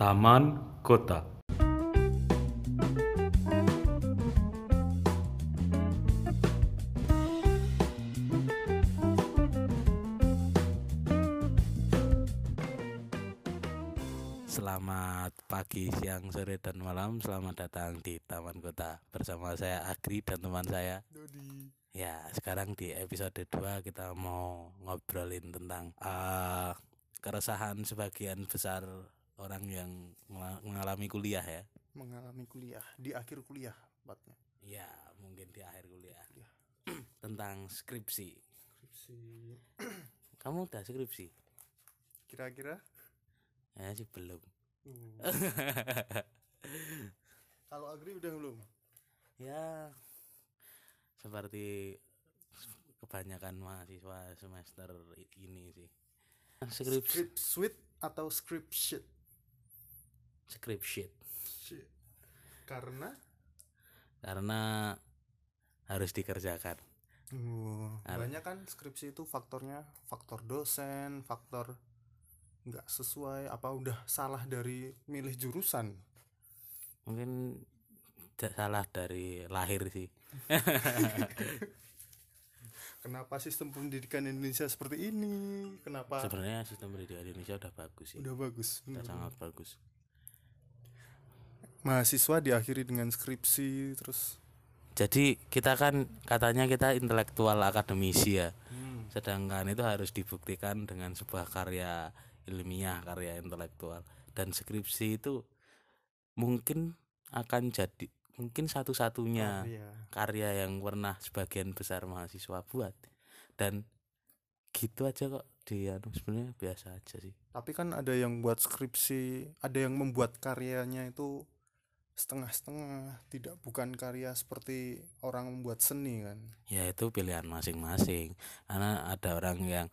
Taman Kota. Selamat pagi, siang, sore, dan malam. Selamat datang di Taman Kota bersama saya Agri dan teman saya. Dodi. Ya, sekarang di episode 2 kita mau ngobrolin tentang eh, keresahan sebagian besar orang yang mengalami kuliah ya. mengalami kuliah di akhir kuliah tepatnya Ya, mungkin di akhir kuliah. Kuliah. tentang skripsi. skripsi Kamu udah skripsi? kira-kira Ya sih belum. uh, kalau Agri udah belum ya seperti kebanyakan mahasiswa semester ini sih skripsi script suite atau script sheet script sheet. Shit. karena? Karena harus dikerjakan. Uh, banyak kan skripsi itu faktornya faktor dosen faktor nggak sesuai apa udah salah dari milih jurusan? Mungkin salah dari lahir sih. Kenapa sistem pendidikan Indonesia seperti ini? Kenapa? Sebenarnya sistem pendidikan Indonesia udah bagus sih. Udah bagus. Udah Hmm. sangat bagus mahasiswa diakhiri dengan skripsi terus jadi kita kan katanya kita intelektual akademisi ya. Hmm, sedangkan itu harus dibuktikan dengan sebuah karya ilmiah karya intelektual. Dan skripsi itu mungkin akan jadi mungkin satu-satunya karya. karya yang pernah sebagian besar mahasiswa buat. Dan gitu aja kok di anu sebenarnya biasa aja sih. Tapi kan ada yang buat skripsi ada yang membuat karyanya itu setengah-setengah tidak bukan karya seperti orang membuat seni kan? Ya itu pilihan masing-masing. Karena ada orang yang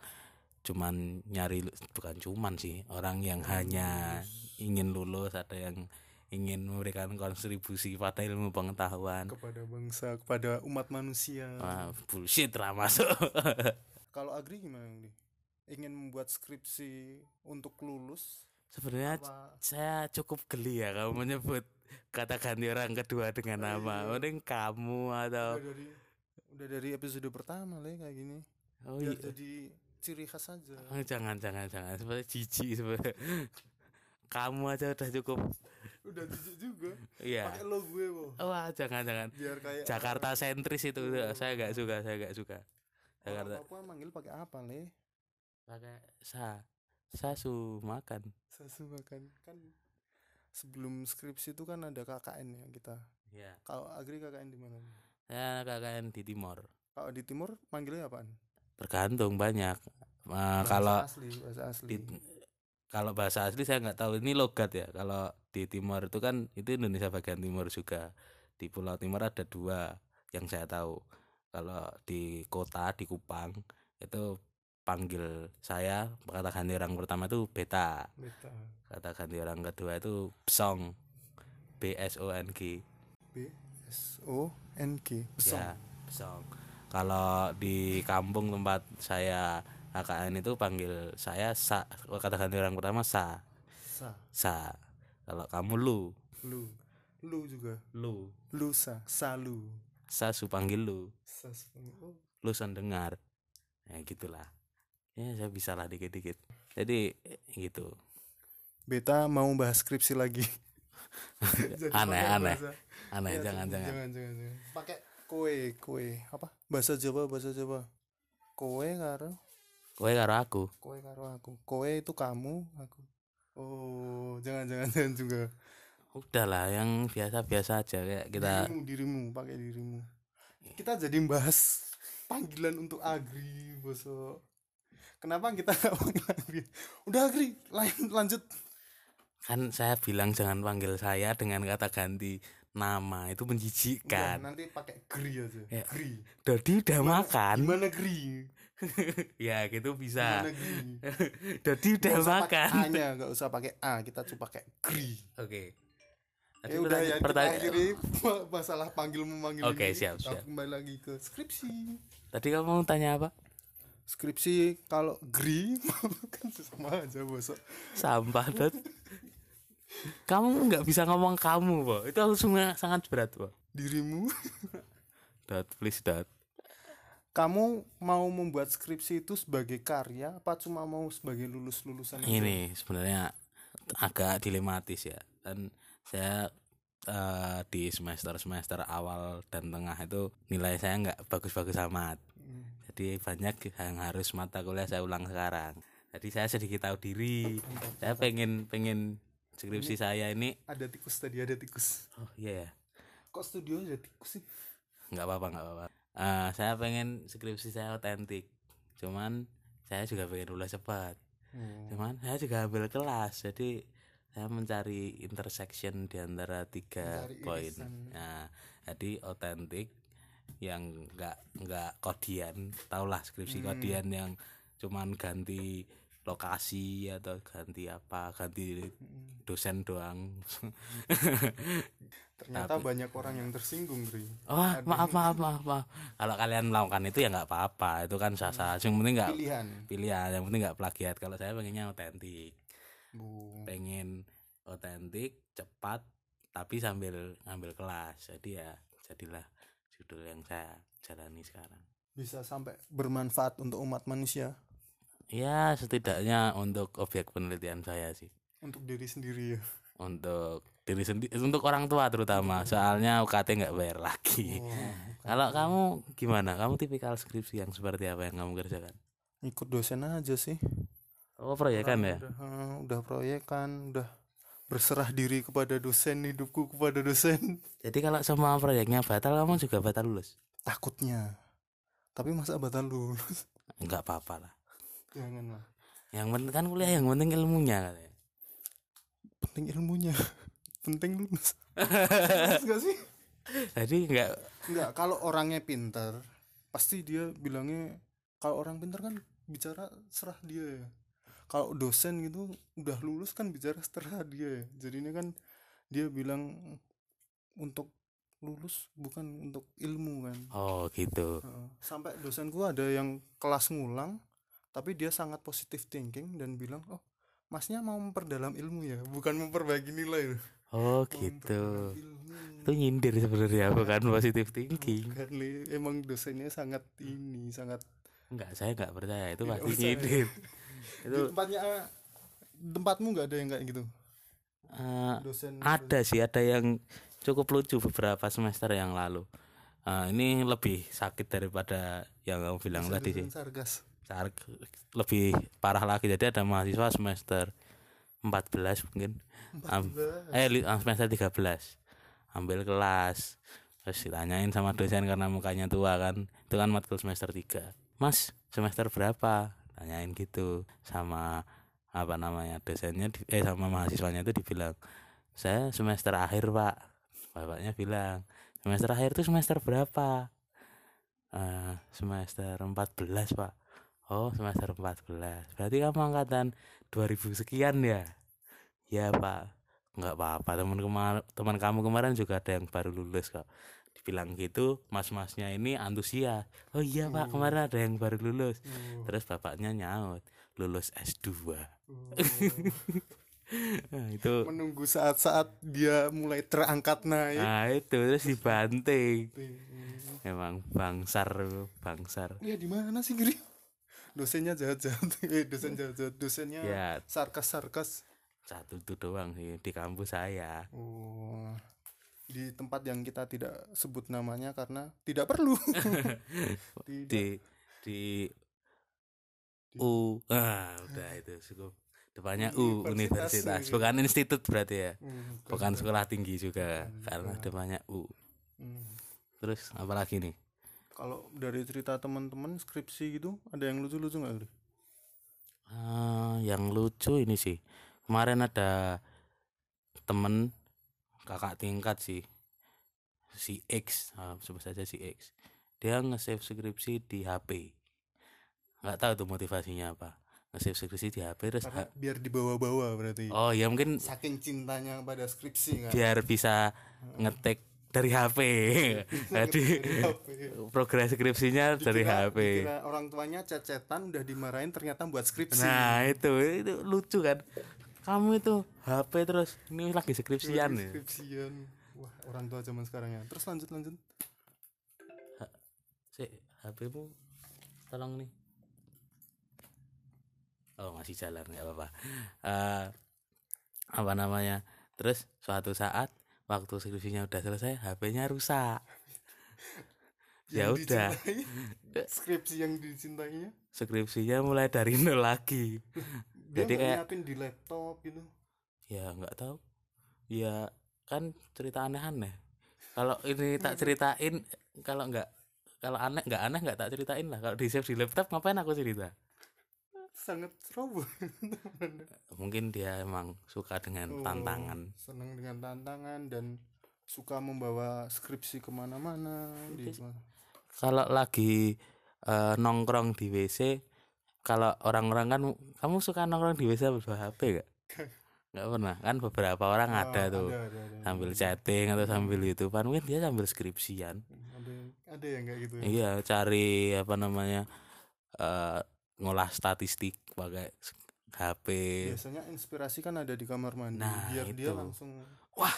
cuman nyari bukan cuman sih orang yang hanya ingin lulus ada yang ingin memberikan kontribusi pada ilmu pengetahuan. Kepada bangsa kepada umat manusia. Wah, bullshit lah masuk. Kalau Agri gimana nih? Ingin membuat skripsi untuk lulus sebenarnya apa? saya cukup geli ya kamu menyebut kata ganti orang kedua dengan Oh, nama iya. mending kamu atau udah dari udah dari episode pertama lah kayak gini. Oh biar iya. jadi ciri khas aja. Oh, jangan jangan jangan. Sebenarnya jijik sebenarnya. Kamu aja udah cukup. Udah jijik juga. Iya. Pakai lo gue boh wah jangan jangan. Biar kayak Jakarta sentris itu. Saya nggak suka saya nggak suka. Orang Jakarta. Papua manggil pakai apa le? Pakai sa sasu makan Sasu makan kan sebelum skripsi itu kan ada KKN ya kita. ya Kalau Agri KKN di mana? saya KKN di timur Kalau di timur manggilnya apaan? tergantung banyak Eh, Bahasa kalau asli, bahasa asli. di kalau bahasa asli saya nggak tahu ini logat ya kalau di timur itu kan itu Indonesia bagian timur juga di Pulau Timur ada dua yang saya tahu kalau di kota di Kupang itu panggil saya kata ganti orang pertama itu beta Beta. kata ganti orang kedua itu besong B S O N G B S O N G. Besong. ya kalau di kampung tempat saya KKN itu panggil saya sa kata ganti orang pertama sa Sa. sa kalau kamu lu Lu. Lu juga. lu Lusa. Salu. sa su panggil lu Sa. Oh. lu son dengar ya gitulah ya saya bisa lah dikit-dikit jadi eh, gitu Beta mau bahas skripsi lagi. Aneh aneh bahasa- aneh Ya, jangan jangan jangan jangan jangan. Pakai kue kue apa? Bahasa Jawa bahasa Jawa. Kue karo kowe karo aku Kowe karo aku. Kowe itu kamu, aku. Oh, jangan jangan jangan juga. udahlah yang biasa-biasa aja kayak kita Dirimu, dirimu, pakai dirimu. Kita jadi bahas panggilan untuk Agri, bosok. Kenapa kita nggak panggil? Udah Agri, lain lanjut. kan saya bilang jangan panggil saya dengan kata ganti nama itu Udah, menjijikkan nanti pakai Gri aja. Ya. Gri. Dodi udah makan Gimana Gri? ya gitu bisa Gimana? Dodi udah pakai makan A-nya, nggak usah pakai A, kita coba pakai Gri. oke Tadi Ya udah ya, kita pertanya- akhiri masalah panggil memanggil Oke, ini. siap, Kita siap. Kembali lagi ke skripsi. tadi kamu mau tanya apa skripsi kalau gri kan sama aja bosok sampah dot. Kamu nggak bisa ngomong kamu po itu langsungnya sangat berat po dirimu. Dot please dot. Kamu mau membuat skripsi itu sebagai karya apa cuma mau sebagai lulus lulusan ini sebenarnya agak dilematis ya. Dan saya eh, di semester semester awal dan tengah itu nilai saya nggak bagus-bagus amat. Hmm. Jadi banyak yang harus mata kuliah saya ulang sekarang. Jadi saya sedikit tahu diri. Saya pengen pengen skripsi saya ini. ada tikus tadi ada tikus. Oh iya. Ya kok studio ada tikus sih? Nggak apa-apa nggak apa-apa. Eh, saya pengen skripsi saya otentik. Cuman saya juga pengen lulus cepat. Cuman saya juga ambil kelas. Jadi saya mencari intersection di antara tiga poin. nah jadi otentik yang nggak nggak kodian tahulah skripsi Hmm. kodian yang cuman ganti lokasi atau ganti apa ganti Hmm. dosen doang ternyata banyak orang yang tersinggung Bri Wah, maaf, maaf, maaf, maaf. Kalau kalian melakukan itu ya nggak apa-apa. Itu kan sah-sah. Yang penting nggak pilihan pilihan. Yang penting nggak plagiat. Kalau saya pengennya otentik. Bu. Pengen otentik, cepat, tapi sambil ngambil kelas. Jadi ya jadilah judul yang saya jalani sekarang. bisa sampai bermanfaat untuk umat manusia Ya setidaknya untuk objek penelitian saya sih. untuk diri sendiri ya Untuk diri sendiri, untuk orang tua terutama. Soalnya UKT nggak bayar lagi. Oh, Kalau kamu gimana? Kamu tipikal skripsi yang seperti apa yang kamu kerjakan? ikut dosen aja sih Oh proyekan ya? udah, udah proyekan udah berserah diri kepada dosen hidupku kepada dosen Jadi kalau semua proyeknya batal kamu juga batal lulus? takutnya tapi masa batal lulus Enggak apa-apa lah. jangan lah Yang penting kan kuliah yang penting ilmunya katanya. penting ilmunya penting lulus nggak sih Jadi enggak Enggak, kalau orangnya pintar pasti dia bilangnya kalau orang pintar kan bicara serah dia ya. Kalau dosen gitu udah lulus kan bicara serah dia ya. Jadinya kan dia bilang untuk lulus bukan untuk ilmu kan. oh gitu. Sampai dosenku ada yang kelas ngulang tapi dia sangat positive thinking dan bilang, "Oh, Masnya mau memperdalam ilmu ya, bukan memperbaiki nilai." loh." Oh gitu. Itu nyindir sebenarnya bukan positive thinking. Bukan, emang dosennya sangat ini sangat Enggak, saya enggak percaya itu pasti percaya. nyindir. di itu tempatnya eh, tempatmu nggak ada yang kayak gitu? Eh, dosen ada sih ada yang cukup lucu beberapa semester yang lalu. Eh, ini lebih sakit daripada yang kamu bilang dosen- tadi sih. sargas. Sar- lebih parah lagi. Jadi ada mahasiswa semester 14 mungkin. Am- 14. eh li- ah, semester 13 ambil kelas. Terus ditanyain sama dosen karena mukanya tua kan. Itu kan matkul semester 3 mas semester berapa tanyain gitu sama apa namanya dosennya di- eh sama mahasiswanya itu dibilang saya semester akhir pak. Bapaknya bilang semester akhir itu semester berapa? Eh, semester 14 pak. Oh semester 14 Berarti kamu angkatan 2000 sekian ya? Ya pak. Nggak apa-apa teman kemar teman kamu kemarin juga ada yang baru lulus kok dibilang gitu mas-masnya ini antusias. Oh iya pak kemarin ada yang baru lulus. Oh, terus bapaknya nyaut lulus S2 oh. nah, itu menunggu saat-saat dia mulai terangkat naik. Nah itu terus dibanting. Emang bangsar bangsar. Ya di mana sih Giri? Dosennya jahat-jahat. Eh dosen jahat-jahat. Dosennya ya. sarkas-sarkas. Satu itu doang sih di kampus saya. Oh di tempat yang kita tidak sebut namanya karena tidak perlu. Tidak. Di di U. Ah udah itu cukup. Depannya U Universitas, universitas. gitu. bukan institut berarti ya. Hmm, bukan sekolah tinggi juga Bukan, karena bukan. depannya U. Hmm. terus apa lagi nih? Kalau dari cerita teman-teman skripsi gitu ada yang lucu-lucu nggak Giri? Ah, yang lucu ini sih. Kemarin ada temen kakak tingkat sih si X ah, sebut saja si X. Dia nge-save skripsi di HP nggak tahu tuh motivasinya apa. Nge-save skripsi di HP terus karena ha- biar dibawa-bawa berarti. Oh ya mungkin saking cintanya pada skripsi kan biar bisa ngetik dari HP jadi progres skripsinya dari Dikira- HP dikira orang tuanya cecetan udah dimarahin ternyata buat skripsi. Nah itu. Itu lucu kan kamu itu HP terus ini lagi skripsian ya skripsian wah orang tua zaman sekarang ya terus lanjut lanjut Sik, HP-mu tolong nih. Oh, masih jalan nggak apa-apa. Eh, apa namanya? Terus suatu saat waktu skripsinya udah selesai, HP-nya rusak. ya udah, skripsi yang dicintainya skripsinya mulai dari nol lagi. dia Jadi kayak- nyiapin di laptop gitu Ya nggak tahu. Ya kan cerita aneh-aneh. Kalau ini tak ceritain, kalau nggak kalau aneh nggak aneh nggak tak ceritain lah. Kalau di save di laptop ngapain aku cerita? sangat ceroboh mungkin dia emang suka dengan Oh, tantangan senang dengan tantangan dan suka membawa skripsi ke mana-mana di kalau lagi eh, nongkrong di WC kalau orang-orang kan kamu suka nongkrong di WC bawa HP gak? nggak pernah kan beberapa orang Ah, ada tuh ada, ada, ada. sambil chatting atau sambil youtuber mungkin dia sambil skripsian ada ada yang kayak gitu ya iya cari apa namanya eh, ngolah statistik pakai HP biasanya inspirasi kan ada di kamar mandi Nah, biar dia itu. langsung wah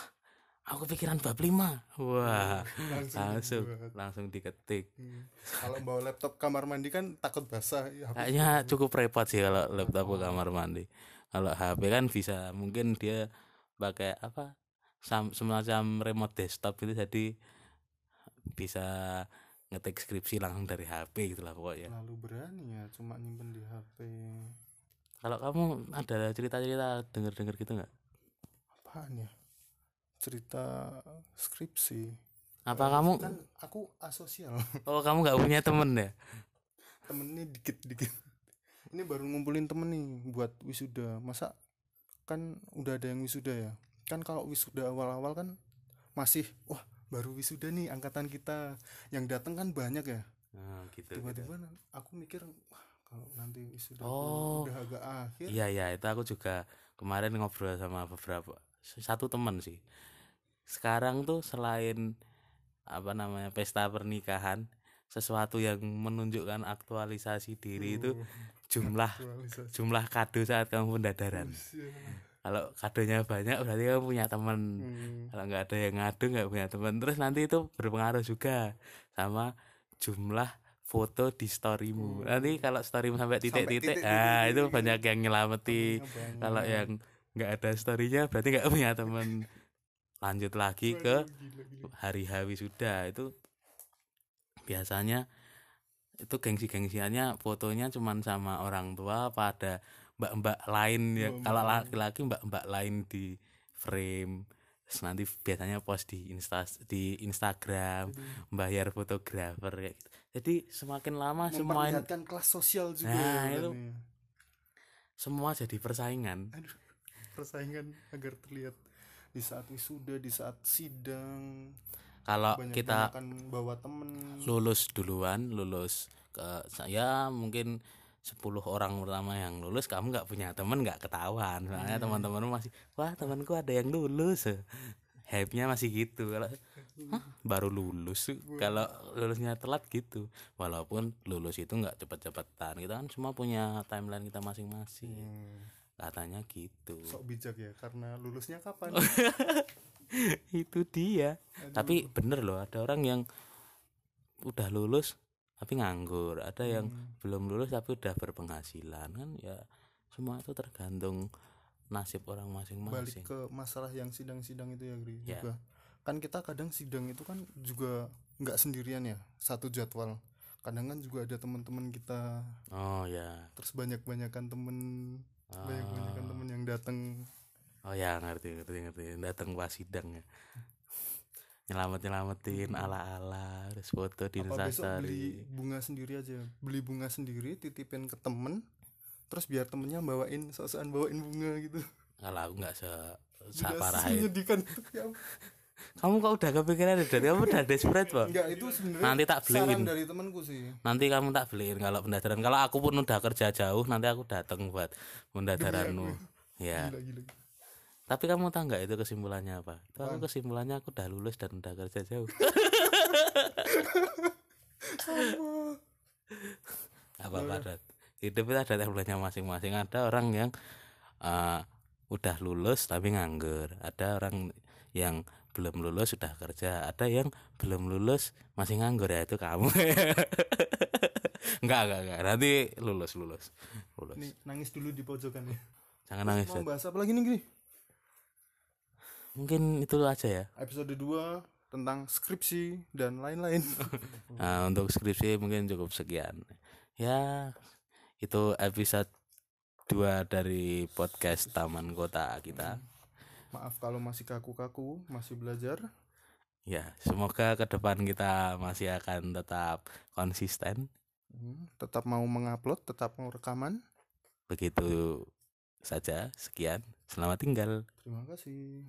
aku pikiran bab lima. Wah langsung langsung dibuat. langsung diketik. Hmm. kalau bawa laptop kamar mandi kan takut basah ya, kayaknya cukup repot sih kalau laptop ke kamar mandi. Kalau HP kan bisa mungkin dia pakai apa sam- semacam remote desktop itu jadi bisa ngetik skripsi langsung dari HP gitu lah pokoknya. Terlalu berani ya cuma nyimpen di HP kalau kamu ada cerita-cerita denger-denger gitu nggak? Apaan ya cerita skripsi. Apa Eh, kamu kan aku asosial. Oh kamu nggak punya temen ya? Temennya dikit-dikit ini baru ngumpulin temen nih buat wisuda. Masa kan udah ada yang wisuda ya? Kan kalau wisuda awal-awal kan masih wah baru wisuda nih angkatan kita. Yang datang kan banyak ya? Oh, gitu, gitu. tiba-tiba nan- aku mikir wah kalau nanti wisuda Oh. udah agak akhir. Iya iya itu aku juga kemarin ngobrol sama beberapa satu teman sih sekarang tuh selain apa namanya pesta pernikahan sesuatu yang menunjukkan aktualisasi diri itu Oh, jumlah aktualisasi. jumlah kado saat kamu pendadaran Usia. kalau kadonya banyak berarti kamu punya teman Hmm. kalau nggak ada yang ngadu nggak punya teman terus nanti itu berpengaruh juga sama jumlah foto di storymu Hmm. nanti kalau storymu sampai titik-titik titik, ah titik, itu titik, banyak yang banyak. kalau yang nggak ada storynya berarti nggak punya teman. Lanjut lagi ke hari hari sudah itu biasanya itu gengsi-gengsiannya fotonya cuman sama orang tua pada mbak-mbak lain ya. Oh, kalau mbak. laki-laki mbak-mbak lain di frame. Terus nanti biasanya post di insta di Instagram Jadi, bayar fotografer kayak gitu. Jadi semakin lama semua memperlihatkan kelas sosial juga Nah, ya, itu. semua jadi persaingan. Aduh persaingan agar terlihat di saat wisuda di saat sidang. Kalau banyak kita akan bawa temen. lulus duluan lulus ke saya mungkin 10 orang pertama yang lulus kamu nggak punya temen nggak ketahuan. Soalnya Hmm. teman-temanmu masih wah temanku ada yang lulus. Hype nya masih gitu. Kalau "Hah, baru lulus? Kalau lulusnya telat gitu. Walaupun lulus itu nggak cepet-cepetan. Kita kan semua punya timeline kita masing-masing. Hmm, katanya gitu. Sok bijak ya karena lulusnya kapan? Itu dia. Aduh. tapi bener loh ada orang yang udah lulus tapi nganggur. Ada yang Hmm, belum lulus tapi udah berpenghasilan. Kan ya semua itu tergantung nasib orang balik masing-masing. ke masalah yang sidang-sidang itu ya Gri Ya. juga. Kan kita kadang sidang itu kan juga nggak sendirian ya satu jadwal. Kadang kan juga ada teman-teman kita. Oh ya. Terus banyak-banyakan temen banyak-banyakan temen yang datang oh ya ngerti ngerti ngerti. Datang pas sidang ya. Nyelamet nyelamatin Hmm. ala ala terus foto di besok beli bunga sendiri aja? Beli bunga sendiri titipin ke temen terus biar temennya bawain sosokan bawain bunga gitu. Kalau aku nggak se Juga parah itu. menyedihkan ya, kamu kok udah kepikiran dari kamu udah desperate pak? Enggak itu sebenarnya Nanti tak beliin. dari temanku sih. Nanti kamu tak beliin kalau pendadaran. Kalau aku pun udah kerja jauh nanti aku datang buat pendadaranmu. Ya gila. Gila tapi kamu tahu nggak itu kesimpulannya apa? Itu aku kesimpulannya aku udah lulus dan udah kerja jauh. Apa? Apa. Dad. hidup itu ada timelinenya masing-masing. Ada orang yang eh, udah lulus tapi nganggur. Ada orang yang belum lulus sudah kerja ada yang belum lulus masih nganggur ya itu kamu enggak enggak enggak nanti lulus lulus lulus Nih, nangis dulu di pojokan ya. jangan nangis Mau bahas apa lagi nih mungkin itu aja ya Episode 2 tentang skripsi dan lain-lain. Nah, untuk skripsi mungkin cukup sekian. Ya, itu episode 2 dari podcast Taman Kota kita. Maaf kalau masih kaku-kaku, masih belajar. Ya, semoga ke depan kita masih akan tetap konsisten. Hmm, Tetap mau mengupload, tetap mau rekaman. Begitu saja. Sekian. Selamat tinggal. Terima kasih.